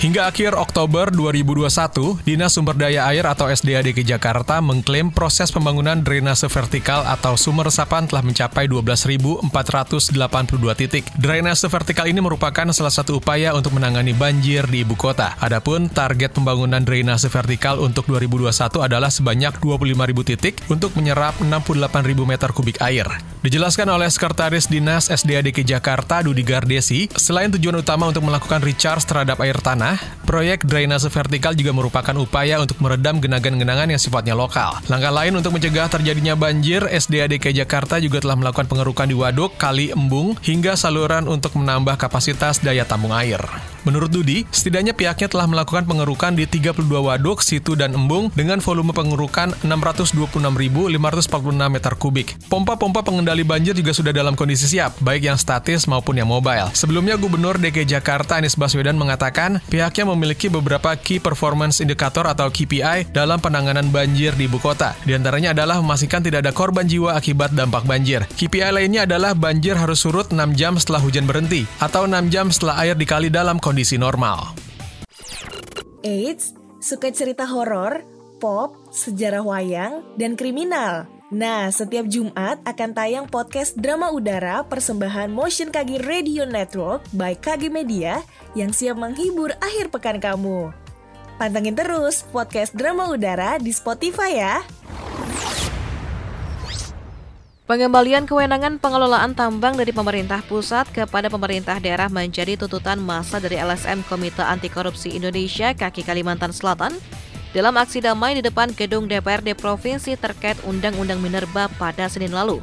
Hingga akhir Oktober 2021, Dinas Sumber Daya Air atau SDA DKI Jakarta mengklaim proses pembangunan drainase vertikal atau sumber resapan telah mencapai 12.482 titik. Drainase vertikal ini merupakan salah satu upaya untuk menangani banjir di ibu kota. Adapun target pembangunan drainase vertikal untuk 2021 adalah sebanyak 25.000 titik untuk menyerap 68.000 meter kubik air. Dijelaskan oleh Sekretaris Dinas SDA DKI Jakarta Dudi Gardesi, selain tujuan utama untuk melakukan recharge terhadap air tanah, proyek drainase vertikal juga merupakan upaya untuk meredam genangan-genangan yang sifatnya lokal. Langkah lain untuk mencegah terjadinya banjir, SDA DKI Jakarta juga telah melakukan pengerukan di waduk, kali, embung, hingga saluran untuk menambah kapasitas daya tampung air. Menurut Dudi, setidaknya pihaknya telah melakukan pengerukan di 32 waduk, situ, dan embung dengan volume pengerukan 626.546 meter kubik. Pompa-pompa pengendali banjir juga sudah dalam kondisi siap, baik yang statis maupun yang mobile. Sebelumnya, Gubernur DKI Jakarta Anies Baswedan mengatakan pihaknya memiliki beberapa Key Performance Indicator atau KPI dalam penanganan banjir di ibu kota. Di antaranya adalah memastikan tidak ada korban jiwa akibat dampak banjir. KPI lainnya adalah banjir harus surut 6 jam setelah hujan berhenti, atau 6 jam setelah air dikali dalam kondisi normal. Eits, suka cerita horor, pop, sejarah wayang, dan kriminal. Nah, setiap Jumat akan tayang podcast drama udara persembahan Motion KG Radio Network by KG Media yang siap menghibur akhir pekan kamu. Pantengin terus podcast drama udara di Spotify ya. Pengembalian kewenangan pengelolaan tambang dari pemerintah pusat kepada pemerintah daerah menjadi tuntutan masa dari LSM Komite Anti Korupsi Indonesia kaki Kalimantan Selatan dalam aksi damai di depan gedung DPRD Provinsi terkait Undang-Undang Minerba pada Senin lalu.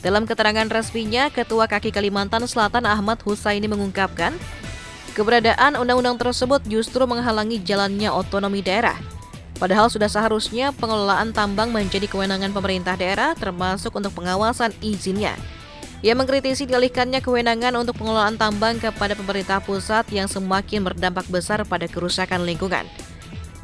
Dalam keterangan resminya, Ketua Kaki Kalimantan Selatan Ahmad Husaini mengungkapkan, keberadaan undang-undang tersebut justru menghalangi jalannya otonomi daerah – Padahal sudah seharusnya pengelolaan tambang menjadi kewenangan pemerintah daerah termasuk untuk pengawasan izinnya. Ia mengkritisi dialihkannya kewenangan untuk pengelolaan tambang kepada pemerintah pusat yang semakin berdampak besar pada kerusakan lingkungan.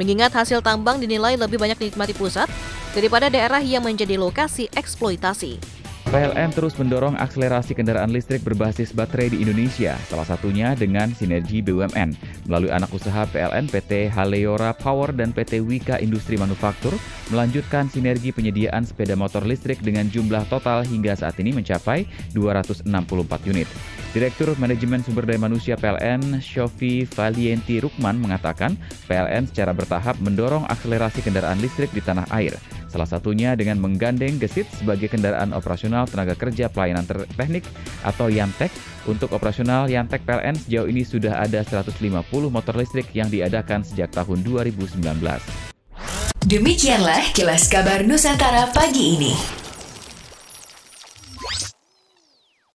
Mengingat hasil tambang dinilai lebih banyak dinikmati pusat daripada daerah yang menjadi lokasi eksploitasi. PLN terus mendorong akselerasi kendaraan listrik berbasis baterai di Indonesia, salah satunya dengan sinergi BUMN. Melalui anak usaha PLN PT Haleora Power dan PT Wika Industri Manufaktur melanjutkan sinergi penyediaan sepeda motor listrik dengan jumlah total hingga saat ini mencapai 264 unit. Direktur Manajemen Sumber Daya Manusia PLN, Shofi Valienti Rukman mengatakan, PLN secara bertahap mendorong akselerasi kendaraan listrik di tanah air. Salah satunya dengan menggandeng Gesit sebagai kendaraan operasional tenaga kerja pelayanan teknik atau Yantek. Untuk operasional Yantek PLN sejauh ini sudah ada 150 motor listrik yang diadakan sejak tahun 2019. Demikianlah kilas kabar Nusantara pagi ini.